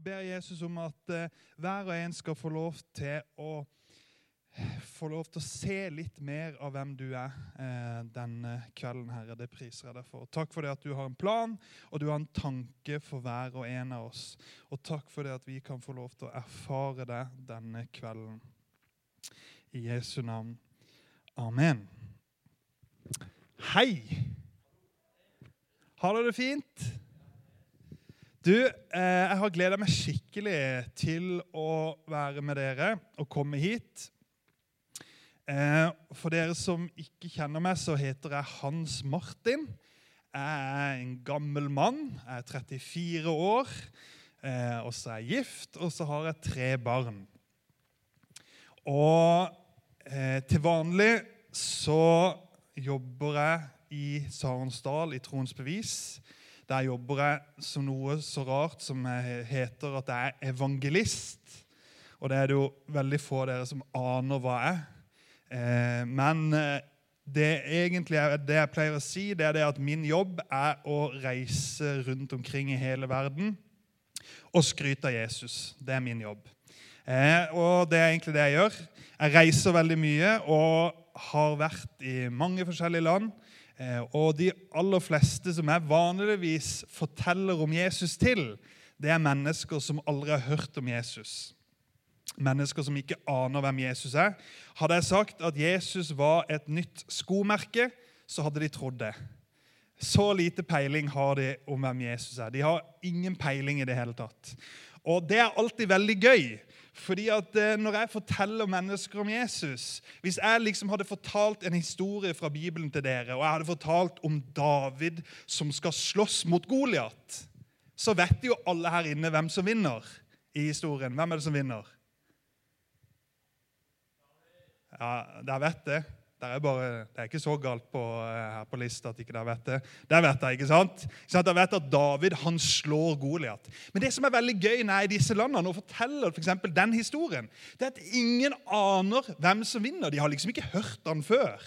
Og ber Jesus om at eh, hver og en skal få lov til å få lov til å se litt mer av hvem du er eh, denne kvelden, Herre. Det priser jeg deg for. Takk for det at du har en plan, og du har en tanke for hver og en av oss. Og takk for det at vi kan få lov til å erfare det denne kvelden. I Jesu navn. Amen. Hei! Har dere det fint? Du, eh, jeg har gleda meg skikkelig til å være med dere og komme hit. Eh, for dere som ikke kjenner meg, så heter jeg Hans Martin. Jeg er en gammel mann. Jeg er 34 år. Eh, og så er jeg gift, og så har jeg tre barn. Og til vanlig så jobber jeg i Sarensdal, i Troens Bevis. Der jobber jeg som noe så rart som heter at jeg er evangelist. Og det er det jo veldig få av dere som aner hva jeg er. Eh, men eh, det egentlig det jeg pleier å si, det er det at min jobb er å reise rundt omkring i hele verden og skryte av Jesus. Det er min jobb. Eh, og det er egentlig det jeg gjør. Jeg reiser veldig mye og har vært i mange forskjellige land. Eh, og de aller fleste som jeg vanligvis forteller om Jesus til, det er mennesker som aldri har hørt om Jesus. Mennesker som ikke aner hvem Jesus er. Hadde jeg sagt at Jesus var et nytt skomerke, så hadde de trodd det. Så lite peiling har de om hvem Jesus er. De har ingen peiling i det hele tatt. Og det er alltid veldig gøy. Fordi at eh, Når jeg forteller mennesker om Jesus Hvis jeg liksom hadde fortalt en historie fra Bibelen til dere, og jeg hadde fortalt om David som skal slåss mot Goliat, så vet jo alle her inne hvem som vinner i historien. Hvem er det som vinner? Ja, dere vet det. Det er, bare, det er ikke så galt på, eh, her på lista at ikke dere vet det. Det vet jeg, ikke sant? Dere vet at David han slår Goliat. Men det som er veldig gøy når jeg i disse landene og forteller for den historien, det er at ingen aner hvem som vinner. De har liksom ikke hørt den før.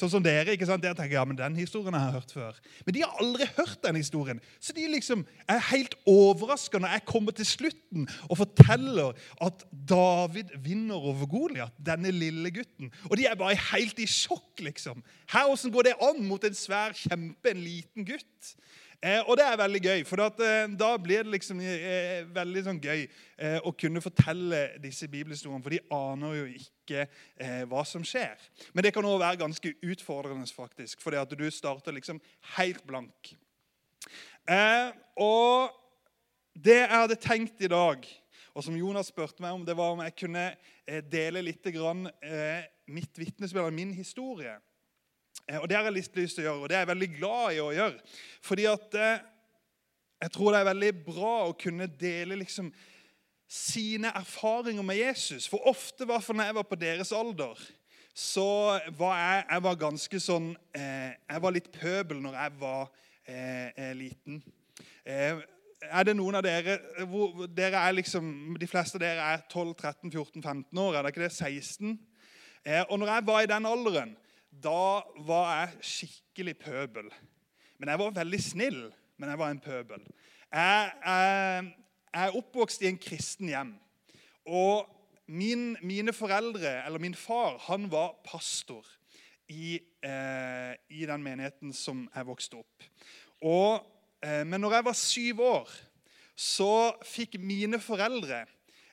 Sånn som dere. ikke sant? Dere tenker ja, men den historien har jeg hørt før. Men de har aldri hørt den historien. Så de liksom er helt overraska når jeg kommer til slutten og forteller at David vinner over Goliat, denne lille gutten. Og de er bare helt i sjokk, liksom. Her, Åssen går det an mot en svær kjempe, en liten gutt? Eh, og det er veldig gøy, for at, eh, da blir det liksom eh, veldig sånn gøy eh, å kunne fortelle disse bibelhistoriene, for de aner jo ikke eh, hva som skjer. Men det kan òg være ganske utfordrende, faktisk, fordi at du starter liksom helt blank. Eh, og det jeg hadde tenkt i dag, og som Jonas spurte meg om, det var om jeg kunne dele litt grann, mitt vitnesbyrd, min historie. Eh, og Det har jeg lyst til å gjøre, og det er jeg veldig glad i å gjøre. Fordi at eh, jeg tror det er veldig bra å kunne dele liksom sine erfaringer med Jesus. For ofte, i hvert fall når jeg var på deres alder, så var jeg, jeg var ganske sånn eh, Jeg var litt pøbel når jeg var eh, liten. Er det noen av dere hvor dere er liksom, De fleste av dere er 12-13-14-15 år. Er det ikke det? 16? og når jeg var i den alderen, da var jeg skikkelig pøbel. Men jeg var veldig snill, men jeg var en pøbel. Jeg, jeg, jeg er oppvokst i en kristen hjem. Og min, mine foreldre, eller min far, han var pastor i, eh, i den menigheten som jeg vokste opp. Og, eh, men når jeg var syv år, så fikk mine foreldre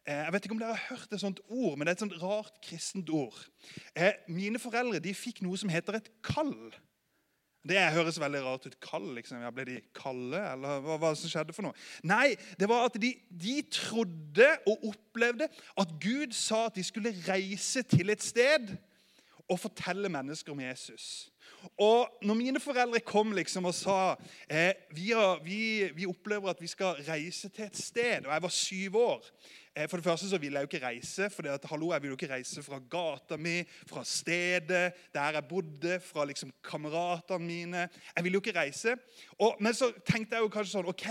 jeg vet ikke om dere har hørt et sånt ord, men det er et sånt rart kristent ord. Eh, mine foreldre de fikk noe som heter et kall. Det høres veldig rart ut. Kall, liksom. Ja, ble de kalde, eller hva hva som skjedde for noe? Nei, det var at de, de trodde og opplevde at Gud sa at de skulle reise til et sted og fortelle mennesker om Jesus. Og når mine foreldre kom liksom og sa eh, vi, har, vi, vi opplever at vi skal reise til et sted, og jeg var syv år Eh, for det første så ville jeg jo ikke reise, for at, hallo, jeg ville jo ikke reise fra gata mi, fra stedet der jeg bodde, fra liksom kameratene mine. Jeg ville jo ikke reise. Og, men så tenkte jeg jo kanskje sånn OK,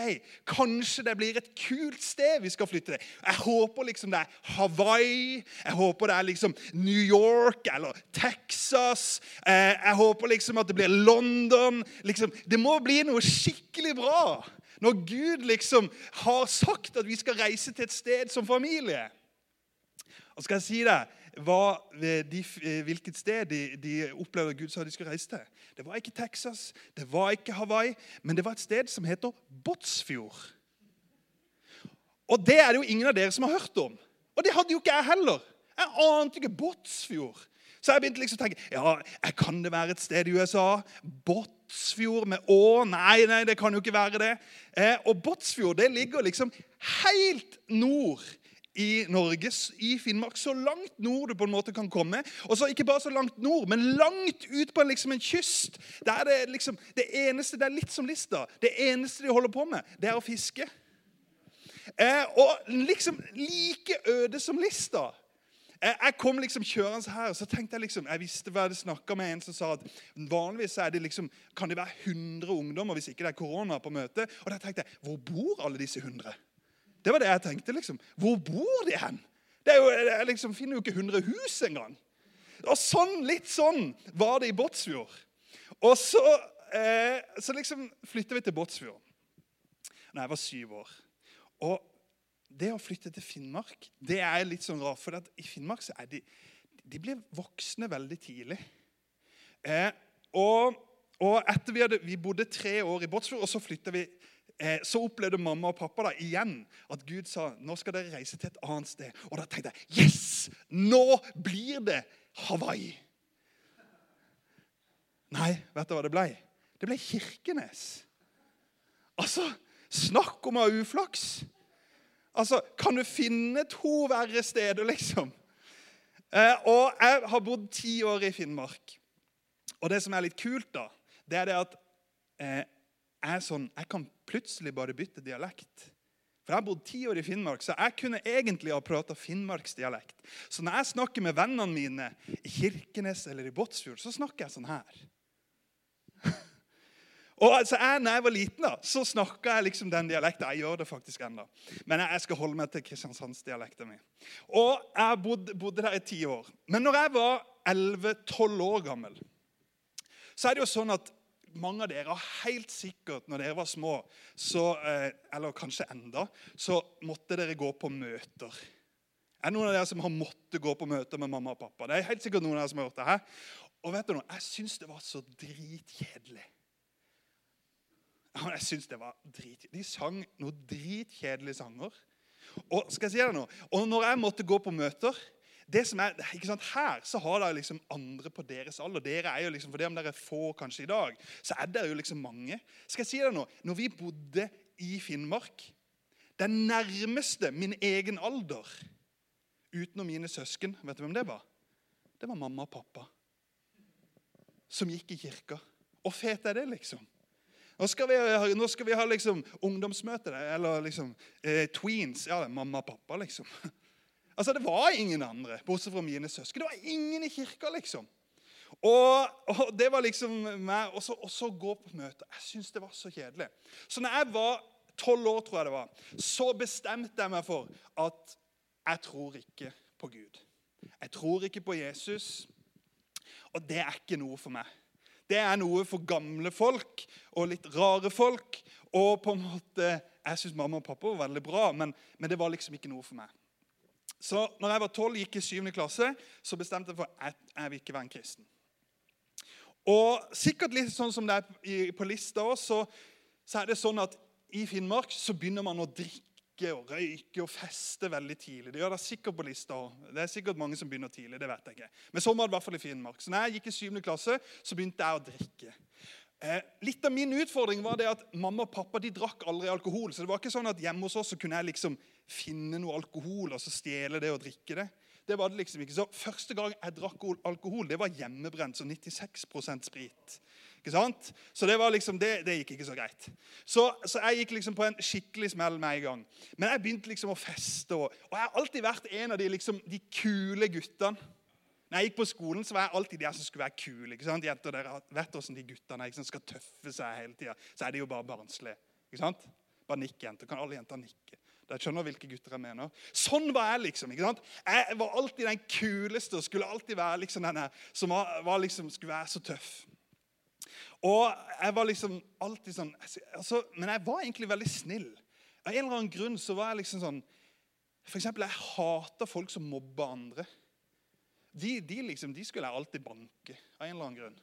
kanskje det blir et kult sted vi skal flytte til. Jeg håper liksom det er Hawaii, jeg håper det er liksom New York eller Texas. Eh, jeg håper liksom at det blir London. Liksom, det må bli noe skikkelig bra. Når Gud liksom har sagt at vi skal reise til et sted som familie. Og skal jeg si deg hva, de, hvilket sted de, de opplevde Gud sa de skulle reise til? Det var ikke Texas, det var ikke Hawaii, men det var et sted som heter Båtsfjord. Og det er det jo ingen av dere som har hørt om. Og det hadde jo ikke jeg heller. Jeg ante ikke Båtsfjord. Så jeg begynte liksom å tenke ja, kan det være et sted i USA. Båtsfjord med Å? Nei, nei, det kan jo ikke være det. Eh, og Båtsfjord det ligger liksom helt nord i Norge, i Finnmark, så langt nord du på en måte kan komme. Og så Ikke bare så langt nord, men langt ut på liksom en kyst. Der er det liksom, det eneste, det er litt som Lista. Det eneste de holder på med, det er å fiske. Eh, og liksom like øde som Lista. Jeg kom liksom kjørende her, og så tenkte jeg liksom, jeg visste hva jeg snakka med en som sa at vanligvis er det liksom, kan det være 100 ungdommer hvis ikke det er korona på møtet. Og da tenkte jeg, hvor bor alle disse 100? Det var det jeg tenkte. liksom. Hvor bor de hen? Det er jo, jeg liksom finner jo ikke 100 hus engang. Og sånn, Litt sånn var det i Båtsfjord. Og så, eh, så liksom flytta vi til Båtsfjord da jeg var syv år. Og det å flytte til Finnmark det er litt sånn rart. For i Finnmark så er de, de blir voksne veldig tidlig. Eh, og, og, etter vi, hadde, vi bodde tre år i Båtsfjord, og så flytta vi Eh, så opplevde mamma og pappa da igjen at Gud sa nå skal dere reise til et annet sted. Og da tenkte jeg yes! Nå blir det Hawaii. Nei, vet du hva det ble? Det ble Kirkenes. Altså, snakk om å ha uflaks! Altså, Kan du finne to verre steder, liksom? Eh, og jeg har bodd ti år i Finnmark. Og det som er litt kult, da, det er det at eh, jeg, sånn, jeg kan plutselig bare bytte dialekt. For Jeg har bodd ti år i Finnmark, så jeg kunne egentlig ha prata finnmarksdialekt. Så når jeg snakker med vennene mine i Kirkenes eller i Båtsfjord, så snakker jeg sånn her. Og altså, jeg, når jeg var liten, da, så snakka jeg liksom den dialekten. Jeg gjør det faktisk ennå. Men jeg, skal holde meg til kristiansandsdialekten min. Og jeg bodde, bodde der i ti år. Men når jeg var 11-12 år gammel, så er det jo sånn at mange av dere har helt sikkert når dere var små, så, eh, eller kanskje enda, så måtte dere gå på møter. Er det noen av dere som har måttet gå på møter med mamma og pappa? Det er helt sikkert noen av dere som har gjort det her. Og vet du noe? Jeg syns det var så dritkjedelig. Jeg synes det var drit. De sang noen dritkjedelige sanger. Og skal jeg si deg noe? Og når jeg måtte gå på møter det som er, ikke sant, Her så har dere liksom andre på deres alder. Dere er jo liksom, For det om dere er få kanskje i dag, så er dere jo liksom mange. Skal jeg si deg noe? Når vi bodde i Finnmark Den nærmeste min egen alder utenom mine søsken, vet du hvem det var? Det var mamma og pappa. Som gikk i kirka. Hvor fet er det, liksom? Nå skal vi, nå skal vi ha liksom ungdomsmøte, eller liksom eh, tweens. Ja, det er mamma og pappa, liksom. Altså, Det var ingen andre, bortsett fra mine søsken. Det var ingen i kirka, liksom. Og, og det var liksom meg Og så gå på møter. Jeg syns det var så kjedelig. Så når jeg var tolv år, tror jeg det var, så bestemte jeg meg for at jeg tror ikke på Gud. Jeg tror ikke på Jesus. Og det er ikke noe for meg. Det er noe for gamle folk og litt rare folk. Og på en måte, Jeg syns mamma og pappa var veldig bra, men, men det var liksom ikke noe for meg. Så når jeg var tolv, gikk i syvende klasse, så bestemte jeg for at jeg vil ikke være en kristen. Og sikkert litt sånn som det er på lista også, så er det sånn at i Finnmark så begynner man å drikke og røyke og feste veldig tidlig. Det gjør det sikkert på lista. Det er sikkert mange som begynner tidlig. det vet jeg ikke. Men sånn var det i hvert fall i Finnmark. Så når jeg gikk i 7. klasse, så begynte jeg å drikke. Eh, litt av min utfordring var det at mamma og pappa de drakk aldri alkohol. Så det var ikke sånn at hjemme hos oss så kunne jeg liksom finne noe alkohol og så stjele det og drikke det. Det var det liksom ikke. Så Første gang jeg drakk alkohol, det var hjemmebrent. Så 96% sprit. Ikke sant? Så det var liksom, det, det gikk ikke så greit. Så, så, jeg gikk liksom på en skikkelig smell med en gang. Men jeg begynte liksom å feste. Og, og jeg har alltid vært en av de, liksom, de kule guttene. Når jeg gikk på skolen, så var jeg alltid de som skulle være kule. ikke sant? Jenter, dere vet hvordan de guttene sant, skal tøffe seg hele tida. Så er de jo bare barnslige. ikke sant? Bare nikk, jenter. Kan alle jenter nikke? Dere skjønner hvilke gutter jeg mener. Sånn var jeg, liksom. ikke sant? Jeg var alltid den kuleste og skulle alltid være liksom denne som var, var liksom, skulle være så tøff. Og jeg var liksom alltid sånn altså, Men jeg var egentlig veldig snill. Av en eller annen grunn så var jeg liksom sånn For eksempel, jeg hater folk som mobber andre. De, de, liksom, de skulle jeg alltid banke av en eller annen grunn.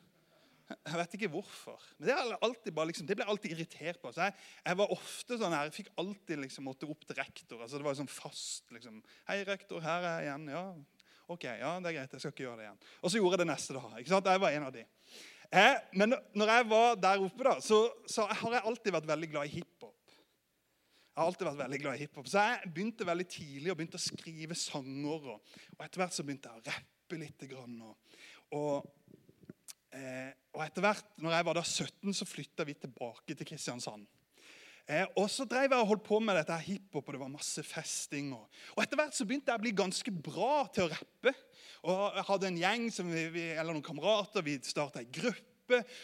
Jeg vet ikke hvorfor. Men Det, bare, liksom, det ble jeg alltid irritert på. Så jeg, jeg, var ofte sånn her, jeg fikk alltid liksom måtte opp til rektor. altså Det var sånn fast. liksom, 'Hei, rektor, her er jeg igjen.' Ja, ok, ja, det er greit. Jeg skal ikke gjøre det igjen. Og så gjorde jeg det neste dag. ikke sant? Jeg var en av de. Eh, men når jeg var der oppe, da, så, så har jeg alltid vært veldig glad i hiphop. Jeg har alltid vært veldig glad i hiphop. Så jeg begynte veldig tidlig og begynte å skrive sanger. Og, og etter hvert så begynte jeg å rappe litt. Grann, og, og, eh, og etter hvert, når jeg var da 17, så flytta vi tilbake til Kristiansand. Eh, og så drev jeg og holdt på med dette hiphop, og det var masse festing. Og, og etter hvert så begynte jeg å bli ganske bra til å rappe. Og jeg hadde en gjeng, vi, vi, eller noen kamerater, vi starta ei gruppe.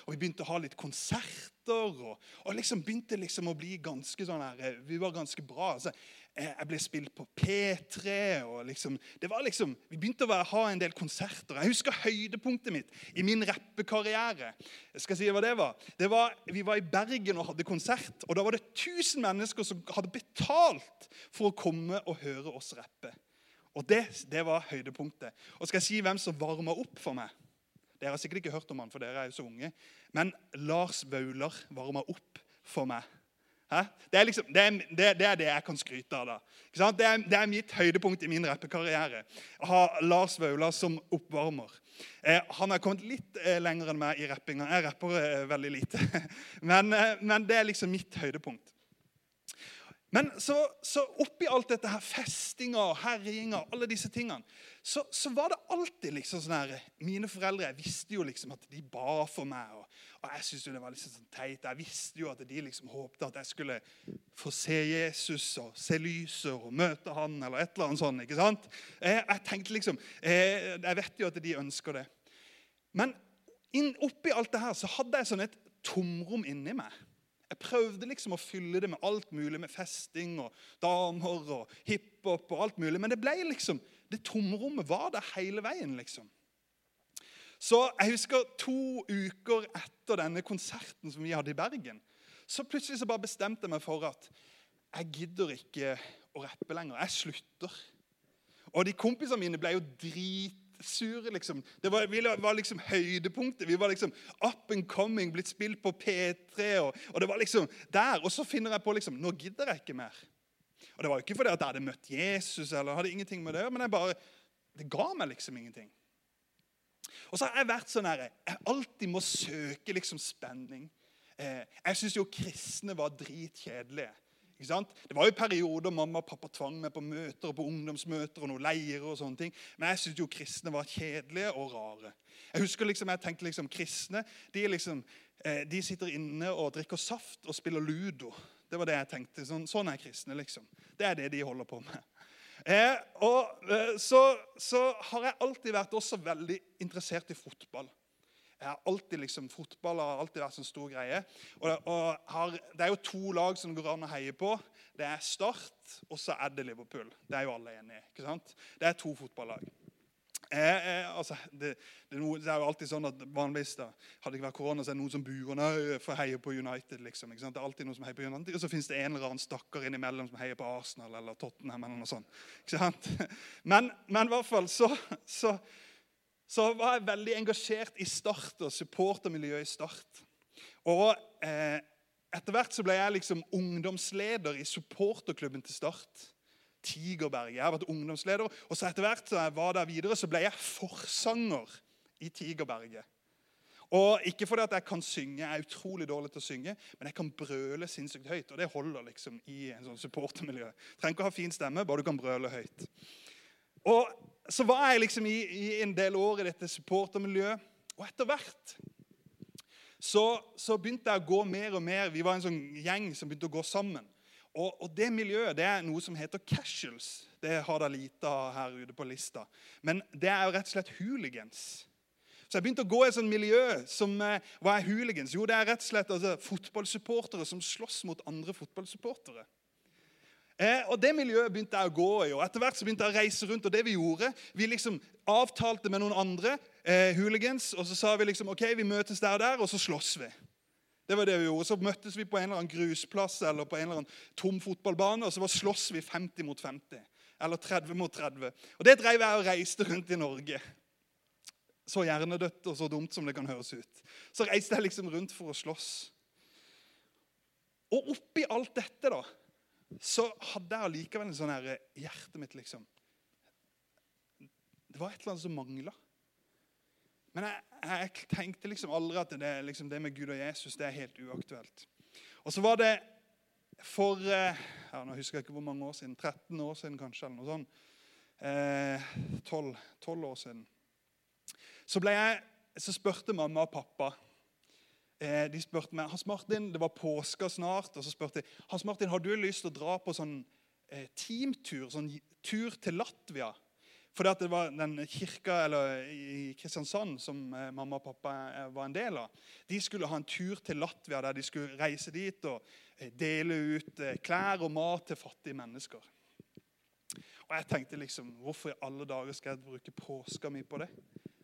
Og vi begynte å ha litt konserter. Og, og liksom begynte liksom å bli ganske sånn her, eh, Vi var ganske bra. Altså, jeg ble spilt på P3. og liksom, det var liksom, Vi begynte å ha en del konserter. Jeg husker høydepunktet mitt i min rappekarriere. Jeg skal si hva det var. Det var. Vi var i Bergen og hadde konsert. og Da var det 1000 mennesker som hadde betalt for å komme og høre oss rappe. Og det, det, var høydepunktet. Og skal jeg si hvem som varma opp for meg? Dere har sikkert ikke hørt om han, for dere er jo så unge. Men Lars Vaular varma opp for meg. Det er, liksom, det, er, det, er, det, jeg kan skryte av. da. Det er, det er, mitt høydepunkt i min rappekarriere. Å ha Lars Vaular som oppvarmer. Eh, han har kommet litt eh, lenger enn meg i rappinga. Jeg rapper eh, veldig lite. Men, eh, men, det er liksom mitt høydepunkt. Men så, så oppi alt dette her, festinga og herjinga, alle disse tingene, så, så, var det alltid liksom sånn her Mine foreldre jeg visste jo liksom at de ba for meg. Og, og jeg syntes jo det var liksom sånn teit. Jeg visste jo at de liksom håpte at jeg skulle få se Jesus og se lyset og møte han eller et eller annet sånt. ikke sant? Jeg, jeg tenkte liksom, jeg, jeg vet jo at de ønsker det. Men inn, oppi alt det her så hadde jeg sånn et tomrom inni meg. Jeg prøvde liksom å fylle det med alt mulig, med festing og damer og hiphop og alt mulig. Men det ble liksom, det tomrommet var der hele veien, liksom. Så jeg husker to uker etter denne konserten som vi hadde i Bergen, så plutselig så bare bestemte jeg meg for at jeg gidder ikke å rappe lenger. Jeg slutter. Og de kompisene mine ble jo drit sure, liksom. Det var, var liksom høydepunktet. Vi var liksom up and coming, blitt spilt på P3. Og, og, det var liksom der. Og så finner jeg på liksom, nå gidder jeg ikke mer. Og Det var jo ikke fordi at jeg hadde møtt Jesus, eller hadde ingenting med det men jeg bare, det ga meg liksom ingenting. Og så har jeg vært sånn her, jeg alltid må søke liksom spenning. Eh, jeg syns jo kristne var dritkjedelige. Det var jo perioder mamma og pappa tvang meg på møter og på ungdomsmøter og noen leirer. og sånne ting. Men jeg syntes jo kristne var kjedelige og rare. Jeg husker liksom, jeg tenkte liksom, Kristne de, liksom, eh, de sitter inne og drikker saft og spiller ludo. Det var det jeg tenkte. Sånn, sånn er kristne, liksom. Det er det de holder på med. Eh, og eh, så, så har jeg alltid vært også veldig interessert i fotball. Jeg har alltid liksom, Fotball har alltid vært en stor greie. Og, og har, Det er jo to lag som går an å heie på. Det er Start, og så er det Liverpool. Det er jo alle enige ikke sant? Det er to fotballag. Eh, eh, altså, det, det, er det, er jo alltid sånn at vanligvis da, Hadde det ikke vært korona, så er det noen som buer for å heie på United. liksom, ikke sant? Det er alltid noen som heier på United, Og så fins det en eller annen stakkar innimellom som heier på Arsenal eller Tottenham. eller noe sånt, ikke sant? Men, men i hvert fall så, så så var jeg veldig engasjert i Start og supportermiljøet i Start. Og eh, etter hvert så ble jeg liksom ungdomsleder i supporterklubben til Start. Tigerberget. Jeg har vært ungdomsleder. Og så etter hvert jeg var der videre, så ble jeg forsanger i Tigerberget. Og Ikke fordi at jeg kan synge, jeg er utrolig dårlig til å synge, men jeg kan brøle sinnssykt høyt. Og det holder liksom i en sånn supportermiljø. Trenger ikke å ha fin stemme, bare du kan brøle høyt. Og så var jeg liksom i, i en del år i dette supportermiljøet. Og etter hvert så, så, begynte jeg å gå mer og mer. Vi var en sånn gjeng som begynte å gå sammen. Og, og det miljøet det er noe som heter casuals. Det har da lite her ute på lista. Men det er jo rett og slett hooligans. Så jeg begynte å gå i et sånt miljø som eh, Hva er hooligans? Jo, det er rett og slett altså, fotballsupportere som slåss mot andre fotballsupportere. Eh, og Det miljøet begynte jeg å gå i. og Etter hvert så begynte jeg å reise rundt. og det Vi gjorde, vi liksom avtalte med noen andre eh, hooligans, og så sa vi liksom ok, vi møtes der og der, og så slåss vi. Det var det vi gjorde. Så møttes vi på en eller annen grusplass eller på en eller annen tom fotballbane, og så var slåss vi 50 mot 50. Eller 30 mot 30. Og det drev jeg og reiste rundt i Norge. Så hjernedødt og så dumt som det kan høres ut. Så reiste jeg liksom rundt for å slåss. Og oppi alt dette da, så hadde jeg allikevel en sånn her Hjertet mitt, liksom Det var et eller annet som mangla. Men jeg, jeg, tenkte liksom aldri at det, liksom, det, med Gud og Jesus det er helt uaktuelt. Og så var det for eh, ja, nå husker jeg ikke hvor mange år siden, 13 år siden kanskje, eller noe sånt. Eh, 12, 12 år siden. Så, jeg, så spurte mamma og pappa eh, de spurte meg, Hans Martin, Det var påske snart. og så spurte de, Hans Martin, har du lyst til å dra på sånn eh, teamtur, sånn tur til Latvia? At det var den kirka eller, i Kristiansand som eh, mamma og pappa eh, var en del av. De skulle ha en tur til Latvia der de skulle reise dit og eh, dele ut eh, klær og mat til fattige mennesker. Og jeg tenkte liksom, Hvorfor i alle dager skal jeg bruke påska mi på det?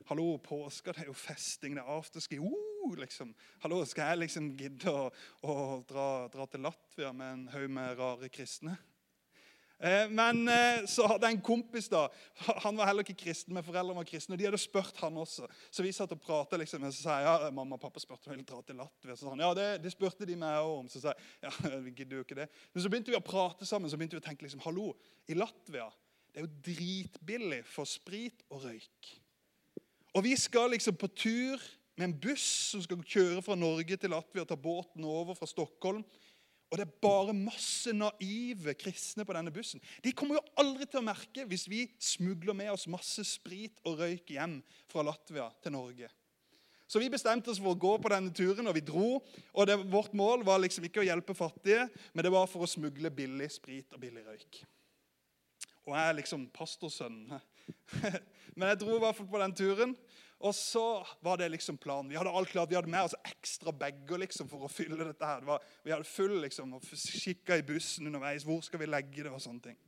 Hallo, påska det er jo festing, det er afterski. Uh, liksom. Hallo, Skal jeg liksom gidde å, å dra, dra til Latvia med en haug med rare kristne? Eh, men eh, så hadde jeg en kompis. da, Han var heller ikke kristen, men foreldrene var kristne. og De hadde spurt han også. Så vi satt og pratet, liksom, og så sa jeg ja, mamma og pappa spurte om jeg ville dra til Latvia. Så sa han, ja, det, det spurte de meg også om. Så sa jeg ja, vi gidder jo ikke det. Men så begynte vi å prate sammen. Så begynte vi å tenke liksom, hallo, i Latvia det er jo dritbillig for sprit og røyk. Og vi skal liksom på tur med en buss som skal kjøre fra Norge til Latvia og ta båten over fra Stockholm. Og det er bare masse naive kristne på denne bussen. De kommer jo aldri til å merke hvis vi smugler med oss masse sprit og røyk hjem fra Latvia til Norge. Så vi bestemte oss for å gå på denne turen, og vi dro. og det, Vårt mål var liksom ikke å hjelpe fattige, men det var for å smugle billig sprit og billig røyk. Og jeg er liksom pastorsønnen. men jeg dro i hvert fall på den turen. Og så var det liksom planen. Vi hadde alt klart, vi hadde med oss ekstra bager liksom, for å fylle dette. her. Det var, vi hadde full liksom, og kikka i bussen underveis. Hvor skal vi legge det? Og sånne ting.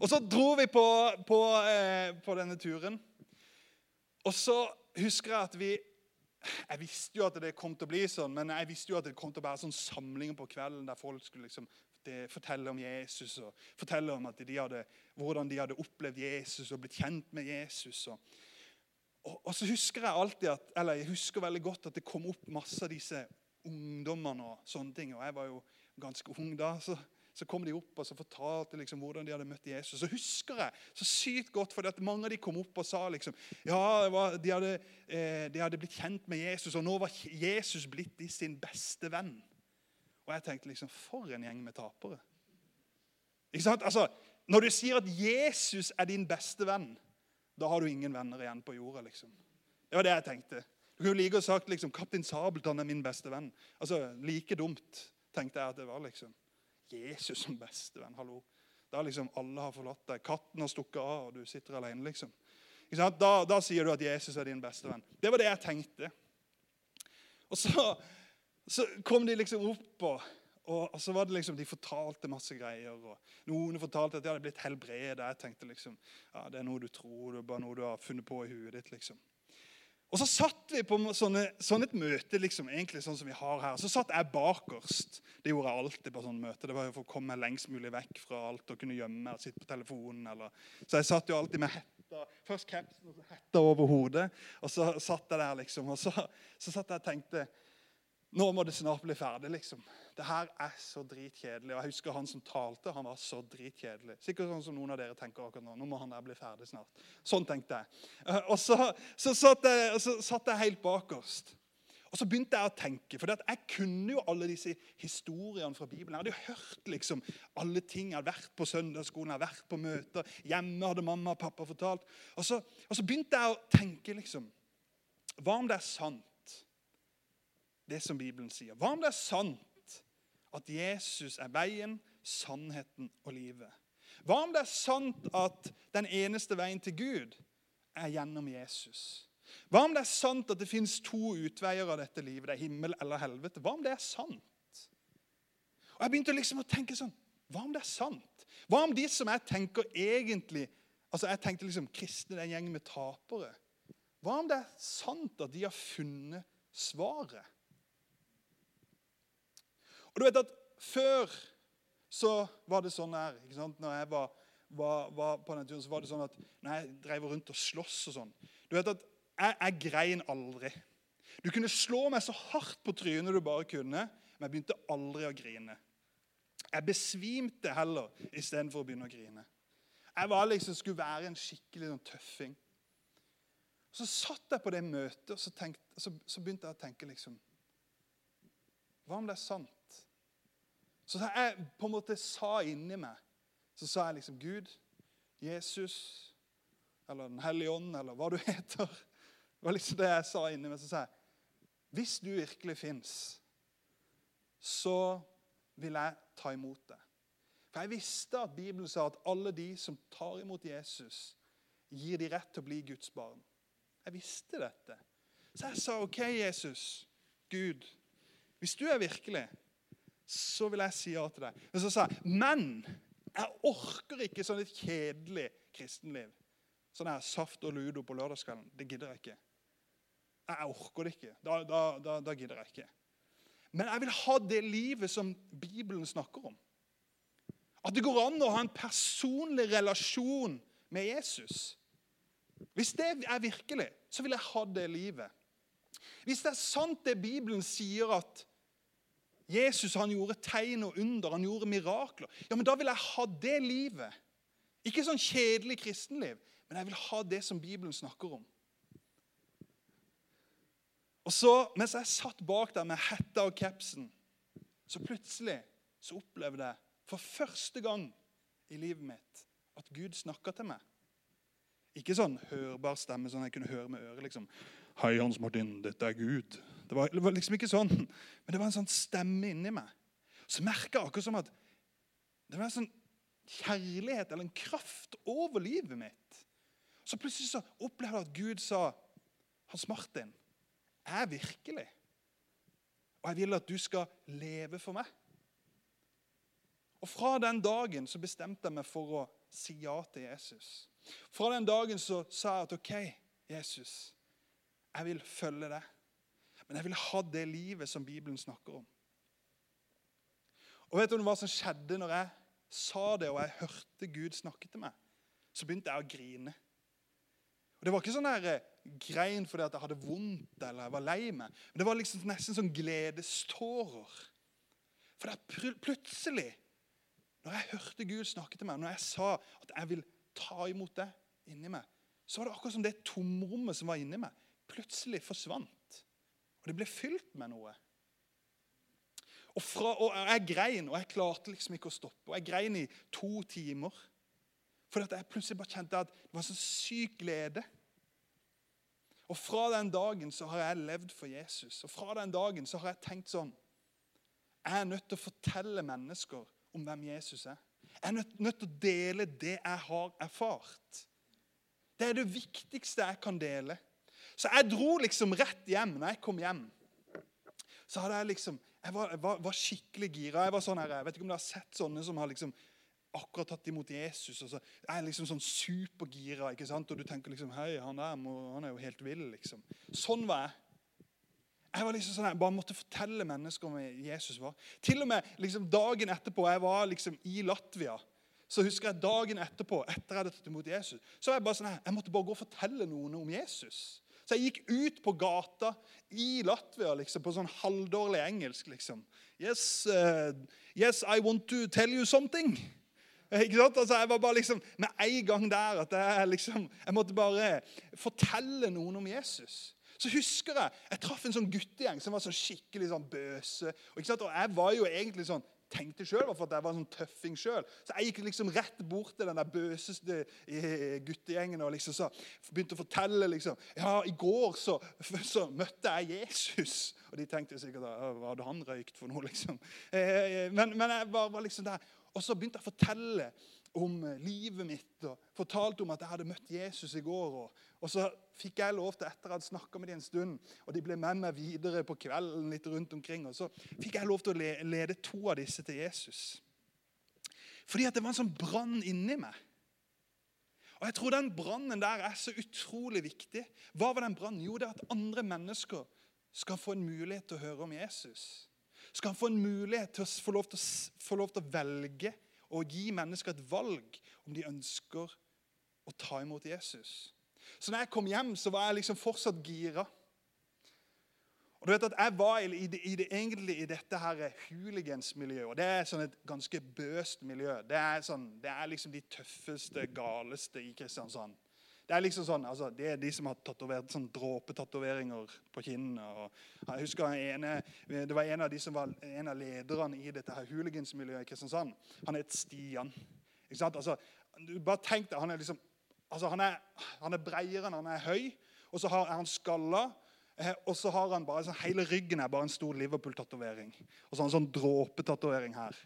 Og så dro vi på, på, eh, på denne turen. Og så husker jeg at vi Jeg visste jo at det kom til å bli sånn, men jeg visste jo at det kom til å være sånn samlinger på kvelden der folk skulle liksom fortelle om Jesus og fortelle om de hadde, hvordan de hadde opplevd Jesus og blitt kjent med Jesus. og og, og, så husker jeg alltid at, eller jeg husker veldig godt at det kom opp masse av disse ungdommene. og sånne ting, og Jeg var jo ganske ung da. så, så kom de opp og så fortalte liksom hvordan de hadde møtt Jesus. Så husker jeg så sykt godt, for mange av de kom opp og sa liksom, ja, de hadde, eh, de hadde blitt kjent med Jesus, og nå var Jesus blitt de sin beste venn. Og jeg tenkte liksom For en gjeng med tapere. Ikke sant? Altså, Når du sier at Jesus er din beste venn, da har du ingen venner igjen på jorda. liksom. Det var det jeg tenkte. Du kunne like å sagt liksom, 'Kaptein Sabeltann er min beste venn'. Altså, Like dumt tenkte jeg at det var. liksom. Jesus som beste venn. hallo. Da liksom alle har forlatt deg. Katten har stukket av, og du sitter alene. liksom. Da, da, sier du at Jesus er din beste venn. Det var det jeg tenkte. Og så, så kom de liksom opp og og, så var det liksom, De fortalte masse greier. og Noen fortalte at de hadde blitt helbredet. Jeg tenkte liksom, ja, det er noe du tror, det er bare noe du har funnet på i huet ditt. liksom. Og Så satt vi på sånne, sånn et møte, liksom, egentlig sånn som vi har her. Så satt jeg bakerst. Det gjorde jeg alltid på sånne møter. Det var jo for å komme lengst mulig vekk fra alt og kunne gjemme meg og sitte på telefonen. Eller. Så jeg satt jo alltid med hetta, først capsen og så hetta over hodet. Og så satt jeg der, liksom. Og så, så satt jeg og tenkte nå må det snart bli ferdig, liksom. Det her er så dritkjedelig. Og jeg husker han som talte, han var så dritkjedelig. Sikkert sånn som noen av dere tenker akkurat nå. Nå må han der bli ferdig snart. Sånn tenkte jeg. Eh, og så, så, satt, jeg, så satt jeg helt bakerst. Og så begynte jeg å tenke, for jeg kunne jo alle disse historiene fra Bibelen. Jeg hadde jo hørt liksom alle ting. Jeg hadde vært på søndagsskolen, jeg hadde vært på møter. Hjemme hadde mamma og pappa fortalt. Og så, og så begynte jeg å tenke liksom Hva om det er sant? Det som Bibelen sier. Hva om det er sant at Jesus er veien, sannheten og livet? Hva om det er sant at den eneste veien til Gud er gjennom Jesus? Hva om det er sant at det fins to utveier av dette livet? Det er himmel eller helvete. Hva om det er sant? Og Jeg begynte liksom å tenke sånn Hva om det er sant? Hva om de som jeg tenker egentlig altså Jeg tenkte liksom kristne er en gjeng med tapere. Hva om det er sant at de har funnet svaret? Og du vet at Før så var det sånn her ikke sant? Når jeg var, var, var på den turen, så var det sånn at når jeg drev rundt og sloss og sånn Du vet at jeg, jeg grein aldri. Du kunne slå meg så hardt på trynet du bare kunne, men jeg begynte aldri å grine. Jeg besvimte heller istedenfor å begynne å grine. Jeg var liksom, skulle være en skikkelig sånn tøffing. Så satt jeg på det møtet og så, tenkte, så, så begynte jeg å tenke liksom Hva om det er sant? Så jeg på en måte sa inni meg Så sa jeg liksom Gud, Jesus eller Den hellige ånd, eller hva du heter. Det var liksom det jeg sa inni meg. Så sa jeg hvis du virkelig fins, så vil jeg ta imot det. For jeg visste at Bibelen sa at alle de som tar imot Jesus, gir de rett til å bli Guds barn. Jeg visste dette. Så jeg sa OK, Jesus, Gud, hvis du er virkelig, så vil jeg si ja til deg. Men så sa jeg men jeg orker ikke sånn et kjedelig kristenliv. Sånn her saft og ludo på lørdagskvelden. Det gidder jeg ikke. Jeg orker det ikke. Da, da, da, da gidder jeg ikke. Men jeg vil ha det livet som Bibelen snakker om. At det går an å ha en personlig relasjon med Jesus. Hvis det er virkelig, så vil jeg ha det livet. Hvis det er sant det Bibelen sier, at Jesus han gjorde tegn og under, han gjorde mirakler, ja, men da vil jeg ha det livet. Ikke sånn kjedelig kristenliv, men jeg vil ha det som Bibelen snakker om. Og så, Mens jeg satt bak der med hetta og capsen, så plutselig så opplevde jeg for første gang i livet mitt at Gud snakka til meg. Ikke sånn hørbar stemme, sånn jeg kunne høre med øret. liksom. Hei, Hans Martin, dette er Gud. Det var, det var, liksom ikke sånn. Men det var en sånn stemme inni meg. Så merka jeg akkurat som at det var en sånn kjærlighet eller en kraft over livet mitt. Så plutselig så opplevde jeg at Gud sa Hans Martin, jeg er virkelig. Og jeg vil at du skal leve for meg. Og Fra den dagen så bestemte jeg meg for å si ja til Jesus. Fra den dagen så sa jeg at OK, Jesus, jeg vil følge deg. Men jeg vil ha det livet som Bibelen snakker om. Og vet du hva som skjedde når jeg sa det og jeg hørte Gud snakke til meg? Så begynte jeg å grine. Og Det var ikke sånn der eh, grein fordi at jeg hadde vondt eller jeg var lei meg. Men det var liksom nesten sånn gledestårer. For det plutselig, når jeg hørte Gud snakke til meg, når jeg sa at jeg vil ta imot det inni meg, så var det akkurat som det tomrommet som var inni meg, plutselig forsvant. Og det ble fylt med noe. Og, fra, og Jeg grein, og jeg klarte liksom ikke å stoppe. Og Jeg grein i to timer. For jeg plutselig bare kjente at det var så syk glede. Og Fra den dagen så har jeg levd for Jesus. Og fra den dagen så har jeg tenkt sånn Jeg er nødt til å fortelle mennesker om hvem Jesus er. Jeg er nødt, nødt til å dele det jeg har erfart. Det er det viktigste jeg kan dele. Så jeg dro liksom rett hjem. Når jeg kom hjem, så hadde jeg liksom Jeg var, var, var skikkelig gira. Jeg var sånn her, jeg vet ikke om dere har sett sånne som har liksom akkurat tatt imot Jesus. og så er jeg liksom sånn supergira. ikke sant? Og du tenker liksom Hei, han der han er jo helt vill, liksom. Sånn var jeg. Jeg var liksom sånn, jeg bare måtte fortelle mennesker om Jesus var. Til og med liksom dagen etterpå, jeg var liksom i Latvia, så husker jeg dagen etterpå, etter jeg hadde tatt imot Jesus, så var jeg bare sånn her, jeg måtte bare gå og fortelle noen om Jesus. Så jeg gikk ut på gata i Latvia liksom, på sånn halvdårlig engelsk. liksom. Yes, uh, yes, I want to tell you something. Ikke sant? Altså, jeg var bare liksom, Med en gang der at jeg, liksom, jeg måtte bare fortelle noen om Jesus. Så husker jeg jeg traff en sånn guttegjeng som var sånn skikkelig sånn bøse. Og, og jeg var jo egentlig sånn tenkte selv, for at jeg var en sånn tøffing sjøl. Så jeg gikk liksom rett bort til den der bøseste guttegjengen og liksom så begynte å fortelle liksom, ja, I går så, så møtte jeg Jesus. Og de tenkte sikkert hva hadde han røykt for noe, liksom. Eh, eh, men, men jeg var, var liksom der. Og så begynte jeg å fortelle om eh, livet mitt og fortalte om at jeg hadde møtt Jesus i går. Og, og så fikk jeg lov til, etter å hadde snakka med dem en stund, og de ble med meg videre på kvelden litt rundt omkring, og så fikk jeg lov til å lede to av disse til Jesus. Fordi at det var en sånn brann inni meg. Og jeg tror den brannen der er så utrolig viktig. Hva var den brannen? Jo, det er at andre mennesker skal få en mulighet til å høre om Jesus. Skal få en mulighet til å få lov til å, få lov til å velge og gi mennesker et valg om de ønsker å ta imot Jesus. Så når jeg kom hjem, så var jeg liksom fortsatt gira. Og du vet at Jeg var i det, i det, egentlig i dette her hooligansmiljøet. og Det er sånn et ganske bøst miljø. Det er, sånn, det er liksom de tøffeste, galeste i Kristiansand. Det er liksom sånn, altså, det er de som har sånn dråpetatoveringer på kinnene. og jeg husker ene, Det var en av de som var en av lederne i dette her hooligansmiljøet i Kristiansand. Han het Stian. Ikke sant? Altså, du bare tenk deg, Han er liksom, altså, han er, han er bredere enn han er høy, og så er han skalla. Eh, og så har han bare, så Hele ryggen er bare en stor Liverpool-tatovering. Og så har han sånn dråpetatovering her.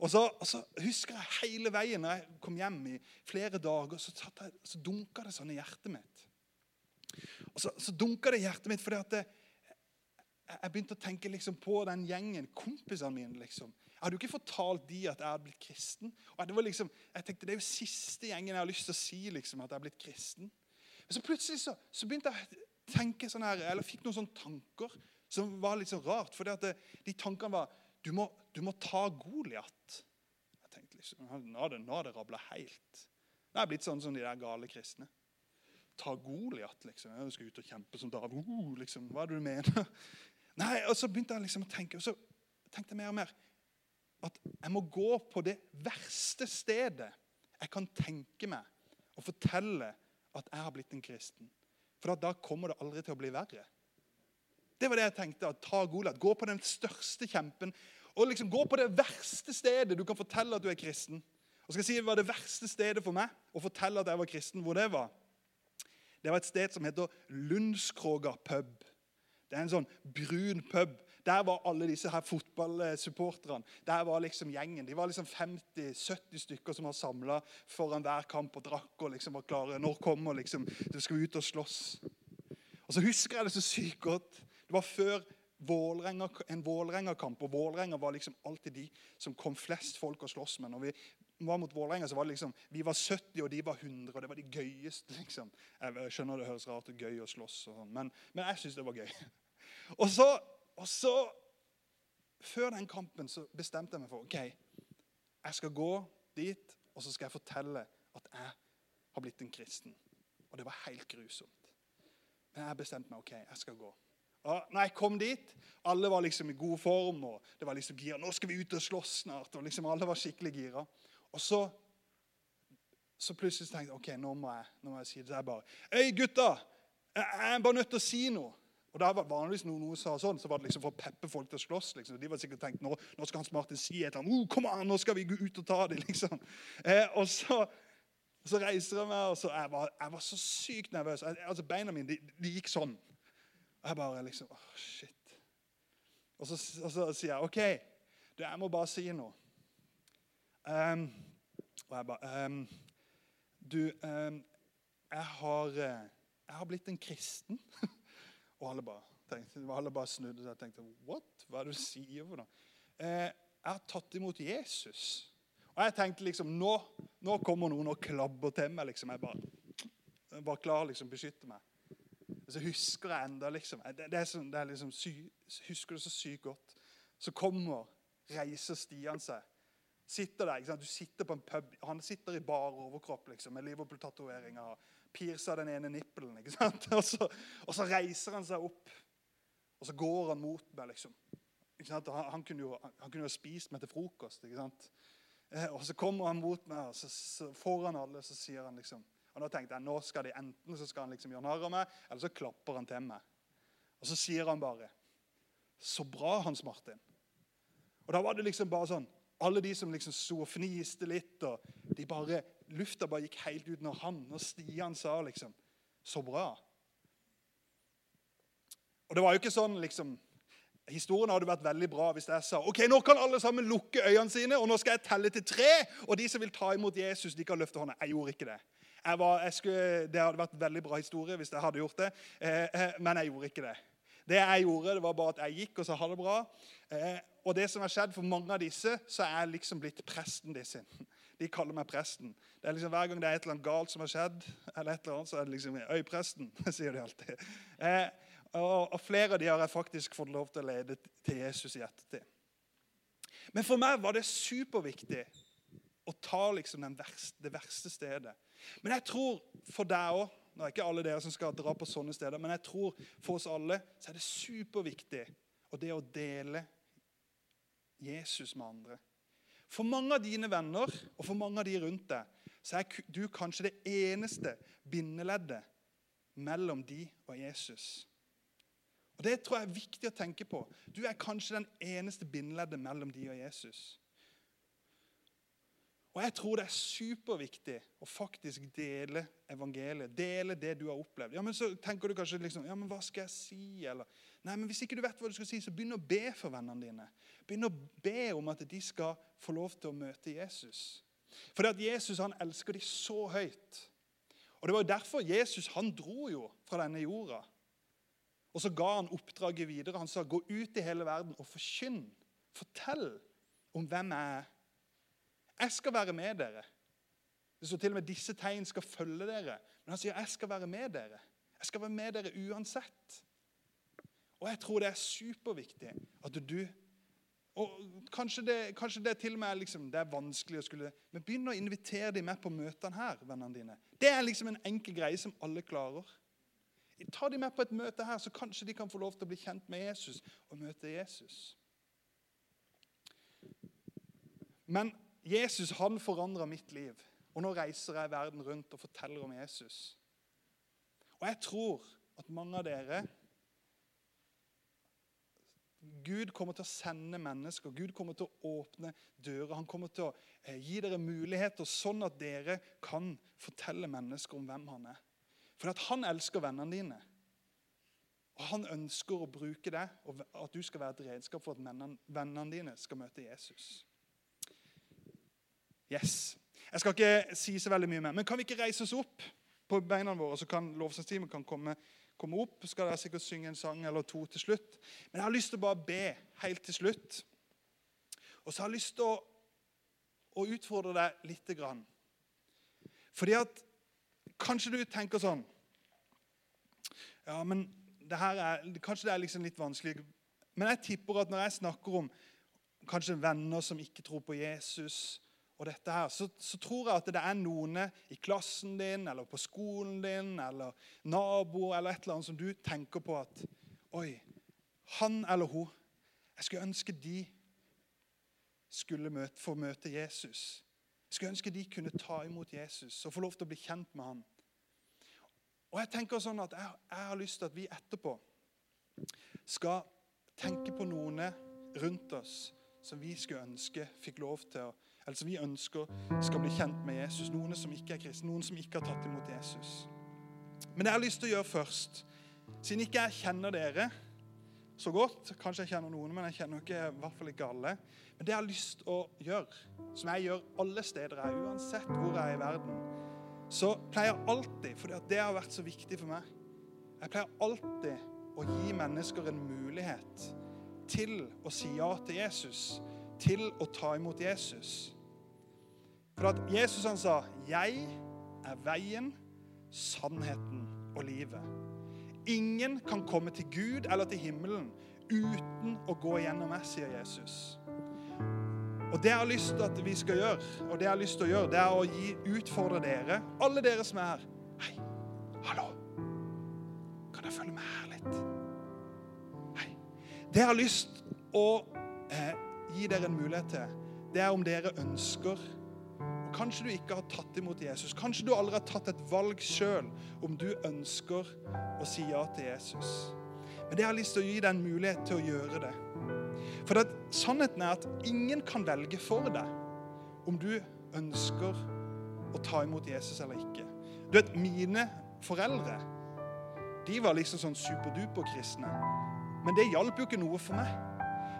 Og så, og så, husker jeg hele veien når jeg kom hjem i flere dager, så, jeg, så dunka det sånn i hjertet mitt. Og så, så dunka det i hjertet mitt fordi at det, jeg begynte å tenke liksom på den gjengen, kompisene mine. liksom. Jeg hadde jo ikke fortalt de at jeg hadde blitt kristen. Og det var liksom, jeg tenkte, det er jo siste gjengen jeg har lyst til å si liksom, at jeg er blitt kristen. Men så plutselig så, så begynte jeg å tenke sånn her, eller fikk noen sånne tanker som var litt så rart. For de tankene var du må, du må ta Goliat. Jeg tenkte liksom, Nå har det, nå det rabla helt. Nå er blitt sånn som de der gale kristne. Ta Goliat, liksom. Jeg skal ut og kjempe som David. Uh, liksom. Hva er det du mener? Nei, og Så begynte jeg liksom å tenke, og så tenkte jeg mer og mer at jeg må gå på det verste stedet jeg kan tenke meg og fortelle at jeg har blitt en kristen. For da kommer det aldri til å bli verre. Det var det jeg tenkte. at Ta Goliat. Gå på den største kjempen. Og liksom gå på det verste stedet du kan fortelle at du er kristen. Og skal jeg si Det var det verste stedet for meg å fortelle at jeg var kristen. Hvor det var? Det var et sted som heter Lundskroga pub. Det er en sånn brun pub. Der var alle disse her fotballsupporterne. Der var liksom gjengen. De var liksom 50-70 stykker som var samla foran hver kamp og drakk og liksom var klare. Når kommer liksom Du skal ut og slåss. Og så husker jeg det så sykt godt. Det var før Vålrenga, en Vålerenga-kamp, og Vålerenga var liksom alltid de som kom flest folk og slåss med. Når vi var mot Vålerenga, så var det liksom, vi var 70, og de var 100. og Det var de gøyeste. liksom. Jeg skjønner det høres rart ut, gøy å slåss, og sånn, men, men, jeg syns det var gøy. Og så, og så, Før den kampen så bestemte jeg meg for ok, jeg skal gå dit og så skal jeg fortelle at jeg har blitt en kristen. Og det var helt grusomt. Men jeg bestemte meg. ok, jeg skal gå. Og når jeg kom dit, alle var liksom i god form. og det var liksom gira. 'Nå skal vi ut og slåss snart.' og liksom Alle var skikkelig gira. Og så, så plutselig tenkte jeg ok, nå må jeg, nå må jeg si det. Så jeg bare 'Øy, gutta! Jeg er bare nødt til å si noe.' Og da var vanligvis noen, noen sa sånn, så var det liksom for å peppe folk til å slåss. liksom. De var sikkert tenkt nå, nå skal han Martin si et eller annet. Oh, kom an, nå skal vi gå ut og ta dem, liksom. Eh, og så, så reiser jeg meg, og så jeg var jeg var så sykt nervøs. Jeg, altså Beina mine de, de gikk sånn. Og jeg bare liksom oh, Shit. Og så, og så, sier jeg OK, du, jeg må bare si noe. Um, og jeg bare um, Du, um, jeg har eh, Jeg har blitt en kristen. og alle bare tenkte, alle bare snudde seg og tenkte What? Hva er det du sier for noe? Eh, jeg har tatt imot Jesus. Og jeg tenkte liksom Nå, nå kommer noen og klabber til meg. liksom. Jeg bare, jeg bare klar liksom beskytte meg. Og Så husker jeg enda liksom, det, det er sånn, det er liksom sy, Husker det så sykt godt. Så kommer, reiser Stian seg. Sitter der, ikke sant? Du sitter på en pub. Han sitter i bar overkropp liksom, med Liverpool-tatoveringer. Piercer den ene nippelen. ikke sant? Og så, og så, reiser han seg opp, og så går han mot meg. liksom. Han, han, kunne jo, han kunne jo spist meg til frokost. ikke sant? Eh, og så kommer han mot meg, og så, så foran alle så sier han liksom og da tenkte jeg, nå skal de Enten så skal han liksom gjøre narr av meg, eller så klapper han til meg. Og så sier han bare 'Så bra, Hans Martin'. Og da var det liksom bare sånn Alle de som liksom sto og fniste litt, og de bare, lufta bare gikk helt ut når han og Stian sa liksom 'Så bra'. Og det var jo ikke sånn liksom Historien hadde vært veldig bra hvis jeg sa ok, nå kan alle sammen lukke øynene sine, og nå skal jeg telle til tre. Og de som vil ta imot Jesus, de kan løfte hånda. Jeg gjorde ikke det. Jeg var, jeg skulle, det hadde vært en veldig bra historie hvis jeg hadde gjort det, eh, eh, men jeg gjorde ikke det. Det jeg gjorde, det var bare at jeg gikk og sa ha det bra. Eh, og det som har skjedd for mange av disse, så er jeg liksom blitt presten deres. De kaller meg presten. Det er liksom Hver gang det er et eller annet galt som har skjedd, eller et eller annet, så er det liksom 'Øy, presten', sier de alltid. Eh, og, og, flere av de har jeg faktisk fått lov til å lede til Jesus i ettertid. Men for meg var det superviktig å ta liksom verste, det verste stedet. Men jeg tror for deg òg Nå er ikke alle dere som skal dra på sånne steder, men jeg tror for oss alle så er det superviktig og det å dele Jesus med andre. For mange av dine venner og for mange av de rundt deg så er du kanskje det eneste bindeleddet mellom de og Jesus. Og Det tror jeg er viktig å tenke på. Du er kanskje den eneste bindeleddet mellom de og Jesus. Og Jeg tror det er superviktig å faktisk dele evangeliet. Dele det du har opplevd. Ja, men Så tenker du kanskje liksom, ja, men hva skal jeg si? Eller, nei, men Hvis ikke du vet hva du skal si, så begynn å be for vennene dine. Begynn å be om at de skal få lov til å møte Jesus. Fordi at Jesus han elsker de så høyt. Og Det var jo derfor Jesus han dro jo fra denne jorda. Og så ga han oppdraget videre. Han sa, 'Gå ut i hele verden og forkynn.' Fortell om hvem jeg er. Jeg skal være med dere. Det står til og med disse tegn skal følge dere. Men han sier jeg skal være med dere. Jeg skal være med dere uansett. Og jeg tror det er superviktig at du og Kanskje det, kanskje det til og med liksom, det er vanskelig å skulle Men begynn å invitere dem med på møtene her. vennene dine. Det er liksom en enkel greie som alle klarer. Ta dem med på et møte her, så kanskje de kan få lov til å bli kjent med Jesus og møte Jesus. Men Jesus han forandra mitt liv. Og nå reiser jeg verden rundt og forteller om Jesus. Og jeg tror at mange av dere Gud kommer til å sende mennesker. Gud kommer til å åpne dører. Han kommer til å eh, gi dere muligheter, sånn at dere kan fortelle mennesker om hvem han er. For at han elsker vennene dine. Og Han ønsker å bruke det, og at du skal være et redskap for at vennene dine skal møte Jesus. Yes. Jeg skal ikke si så veldig mye mer, men kan vi ikke reise oss opp på beina våre, så kan lovsangstimen komme, komme opp? Skal dere sikkert synge en sang eller to til slutt. Men jeg har lyst til å bare be helt til slutt. Og så har jeg lyst til å, å utfordre deg lite grann. Fordi at kanskje du tenker sånn Ja, men det her er, kanskje det er liksom litt vanskelig. Men jeg tipper at når jeg snakker om kanskje venner som ikke tror på Jesus, og dette her, så, så, tror jeg at det er noen i klassen din eller på skolen din eller naboer eller et eller annet som du tenker på at Oi, han eller hun Jeg skulle ønske de skulle møte, få møte Jesus. Jeg skulle ønske de kunne ta imot Jesus og få lov til å bli kjent med han. Og Jeg tenker sånn at jeg, jeg har lyst til at vi etterpå skal tenke på noen rundt oss som vi skulle ønske fikk lov til å eller som vi ønsker skal bli kjent med Jesus. Noen som ikke er kristne, noen som ikke har tatt imot Jesus. Men det jeg har lyst til å gjøre først, siden ikke jeg kjenner dere så godt Kanskje jeg kjenner noen, men jeg kjenner ikke, i hvert fall ikke alle. Men det jeg har lyst til å gjøre, som jeg gjør alle steder jeg er, uansett hvor jeg er i verden, så pleier jeg alltid, for det har vært så viktig for meg Jeg pleier alltid å gi mennesker en mulighet til å si ja til Jesus, til å ta imot Jesus. For at Jesus han sa, 'Jeg er veien, sannheten og livet'. Ingen kan komme til Gud eller til himmelen uten å gå gjennom meg, sier Jesus. Og Det jeg har lyst til at vi skal gjøre, og det jeg har lyst til å gjøre, det er å gi, utfordre dere, alle dere som er her. Hei, hallo. Kan jeg følge med her litt? Hei. Det jeg har lyst å eh, gi dere en mulighet til, det er om dere ønsker Kanskje du ikke har tatt imot Jesus. Kanskje du aldri har tatt et valg sjøl om du ønsker å si ja til Jesus. Men det har jeg lyst til å gi deg en mulighet til å gjøre det. For det, sannheten er at ingen kan velge for deg om du ønsker å ta imot Jesus eller ikke. Du vet, Mine foreldre de var liksom sånn superduper kristne. Men det hjalp jo ikke noe for meg.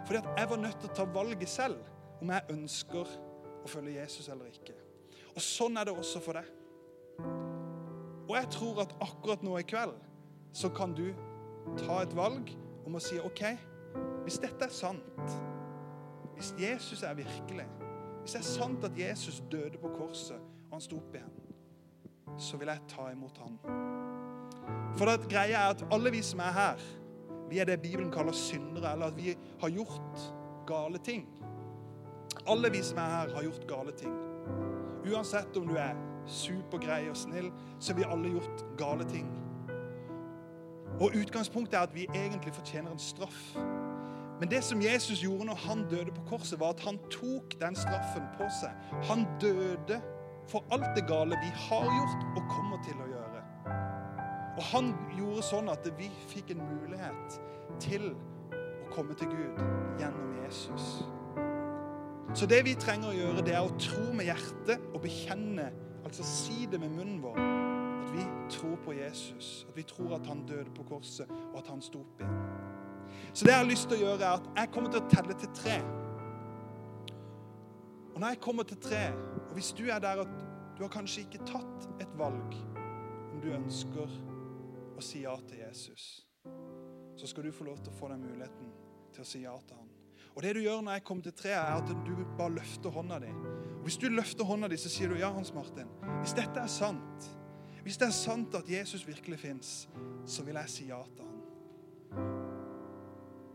Fordi at jeg var nødt til å ta valget selv om jeg ønsker å følge Jesus eller ikke. Og sånn er det også for deg. Og jeg tror at akkurat nå i kveld så kan du ta et valg om å si OK, hvis dette er sant, hvis Jesus er virkelig, hvis det er sant at Jesus døde på korset, og han sto opp igjen, så vil jeg ta imot han. For det greia er at alle vi som er her, vi er det Bibelen kaller syndere, eller at vi har gjort gale ting. Alle vi som er her, har gjort gale ting. Uansett om du er supergrei og snill, så har vi alle gjort gale ting. Og Utgangspunktet er at vi egentlig fortjener en straff. Men det som Jesus gjorde når han døde på korset, var at han tok den straffen på seg. Han døde for alt det gale vi har gjort og kommer til å gjøre. Og han gjorde sånn at vi fikk en mulighet til å komme til Gud gjennom Jesus. Så det vi trenger å gjøre, det er å tro med hjertet og bekjenne, altså si det med munnen vår, at vi tror på Jesus. At vi tror at han døde på korset, og at han sto opp igjen. Så det jeg har lyst til å gjøre, er at jeg kommer til å telle til tre. Og når jeg kommer til tre, og hvis du er der at du har kanskje ikke tatt et valg om du ønsker å si ja til Jesus, så skal du få lov til å få den muligheten til å si ja til han. Og det du gjør når jeg kommer til treet, er at du bare løfter hånda di. Og Hvis du løfter hånda di, så sier du ja, Hans Martin. Hvis dette er sant, hvis det er sant at Jesus virkelig fins, så vil jeg si ja til han.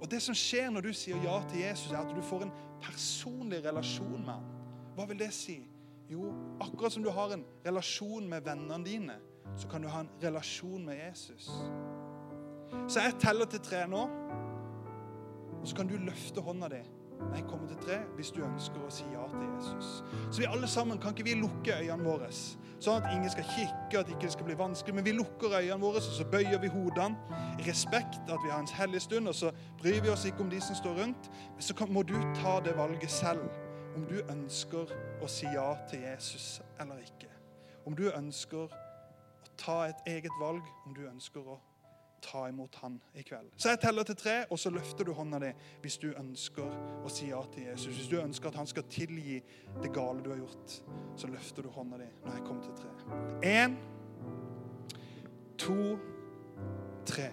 Og Det som skjer når du sier ja til Jesus, er at du får en personlig relasjon med han. Hva vil det si? Jo, akkurat som du har en relasjon med vennene dine, så kan du ha en relasjon med Jesus. Så jeg teller til tre nå. Og så kan du løfte hånda di når jeg kommer til tre, hvis du ønsker å si ja til Jesus. Så vi alle sammen, kan ikke vi lukke øynene våre, sånn at ingen skal kikke, at ikke det skal bli vanskelig. Men vi lukker øynene våre, og så bøyer vi hodene i respekt at vi har en hellig stund. Og så bryr vi oss ikke om de som står rundt. Men så må du ta det valget selv om du ønsker å si ja til Jesus eller ikke. Om du ønsker å ta et eget valg, om du ønsker å ta imot han i kveld. Så jeg teller til tre, og så løfter du hånda di hvis du ønsker å si ja til Jesus. Hvis du ønsker at han skal tilgi det gale du har gjort, så løfter du hånda di når jeg kommer til tre. Én, to, tre.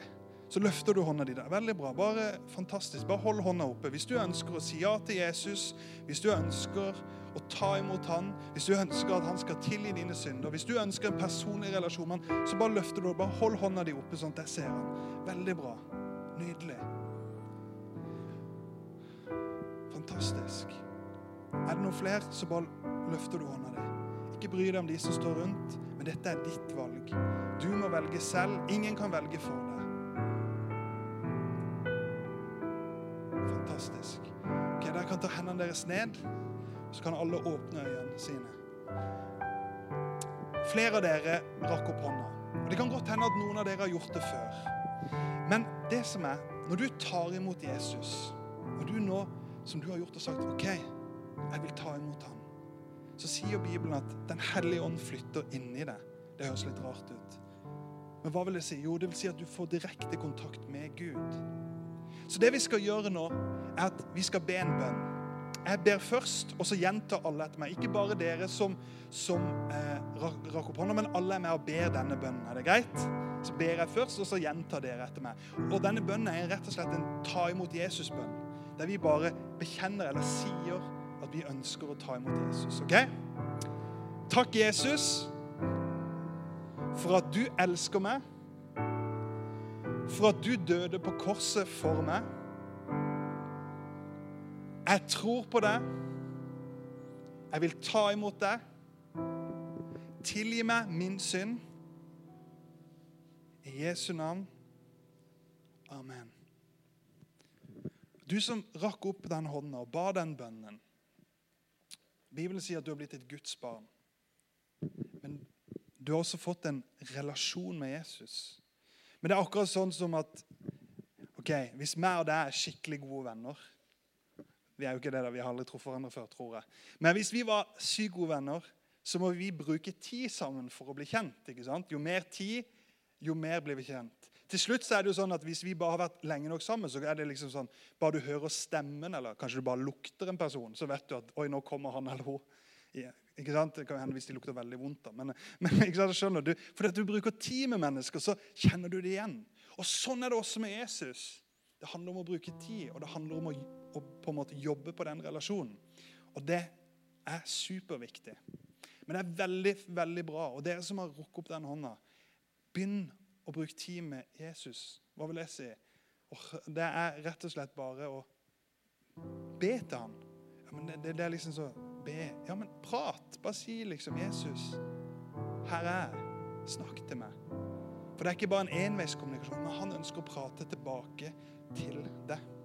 Så løfter du hånda di der. Veldig bra. Bare fantastisk. Bare hold hånda oppe. Hvis du ønsker å si ja til Jesus, hvis du ønsker å ta imot han, hvis du ønsker at han skal tilgi dine synder, hvis du ønsker en personlig relasjon med han, så bare løfter du Bare hold hånda di oppe sånn at jeg ser han. Veldig bra. Nydelig. Fantastisk. Er det noen flere, så bare løfter du hånda di. Ikke bry deg om de som står rundt, men dette er ditt valg. Du må velge selv. Ingen kan velge for deg. Fantastisk. Ok, Dere kan ta hendene deres ned, så kan alle åpne øynene sine. Flere av dere rakk opp hånda. Og Det kan godt hende at noen av dere har gjort det før. Men det som er, når du tar imot Jesus, og du nå, som du har gjort, og sagt OK, jeg vil ta imot ham, så sier Bibelen at Den hellige ånd flytter inni deg. Det høres litt rart ut. Men hva vil det si? Jo, det vil si at du får direkte kontakt med Gud. Så det vi skal gjøre nå, er at vi skal be en bønn. Jeg ber først, og så gjentar alle etter meg. Ikke bare dere som, som eh, rakk opp hånda, men alle er med og ber denne bønnen. Er det greit? Så ber jeg først, og så gjentar dere etter meg. Og denne bønnen er rett og slett en ta imot Jesus-bønn. Der vi bare bekjenner eller sier at vi ønsker å ta imot Jesus. ok? Takk, Jesus, for at du elsker meg. For at du døde på korset for meg. Jeg tror på deg. Jeg vil ta imot deg. Tilgi meg min synd. I Jesu navn. Amen. Du som rakk opp den hånda og ba den bønnen. Bibelen sier at du har blitt et Guds barn. Men du har også fått en relasjon med Jesus. Men det er akkurat sånn som at ok, hvis meg og deg er skikkelig gode venner Vi er jo ikke det, da, vi har aldri truffet hverandre før, tror jeg. Men hvis vi var sykt gode venner, så må vi bruke tid sammen for å bli kjent. ikke sant? Jo mer tid, jo mer blir vi kjent. Til slutt så er det jo sånn at Hvis vi bare har vært lenge nok sammen, så er det liksom sånn, bare du hører stemmen, eller kanskje du bare lukter en person, så vet du at oi, nå kommer han eller hun. Ja, ikke sant? Det kan hende hvis de lukter veldig vondt. da. Men, men ikke sant? skjønner du? Fordi at du bruker tid med mennesker, så kjenner du det igjen. Og Sånn er det også med Jesus. Det handler om å bruke tid, og det handler om å, å på en måte jobbe på den relasjonen. Og det er superviktig. Men det er veldig veldig bra. Og dere som har rukket opp den hånda, begynn å bruke tid med Jesus. Hva vil jeg si? Det er rett og slett bare å be til ham. Ja, men det, det, er liksom så Be. Ja, men prat. Bare si liksom 'Jesus, her er jeg. Snakk til meg.' For det er ikke bare en enveiskommunikasjon, men han ønsker å prate tilbake til deg.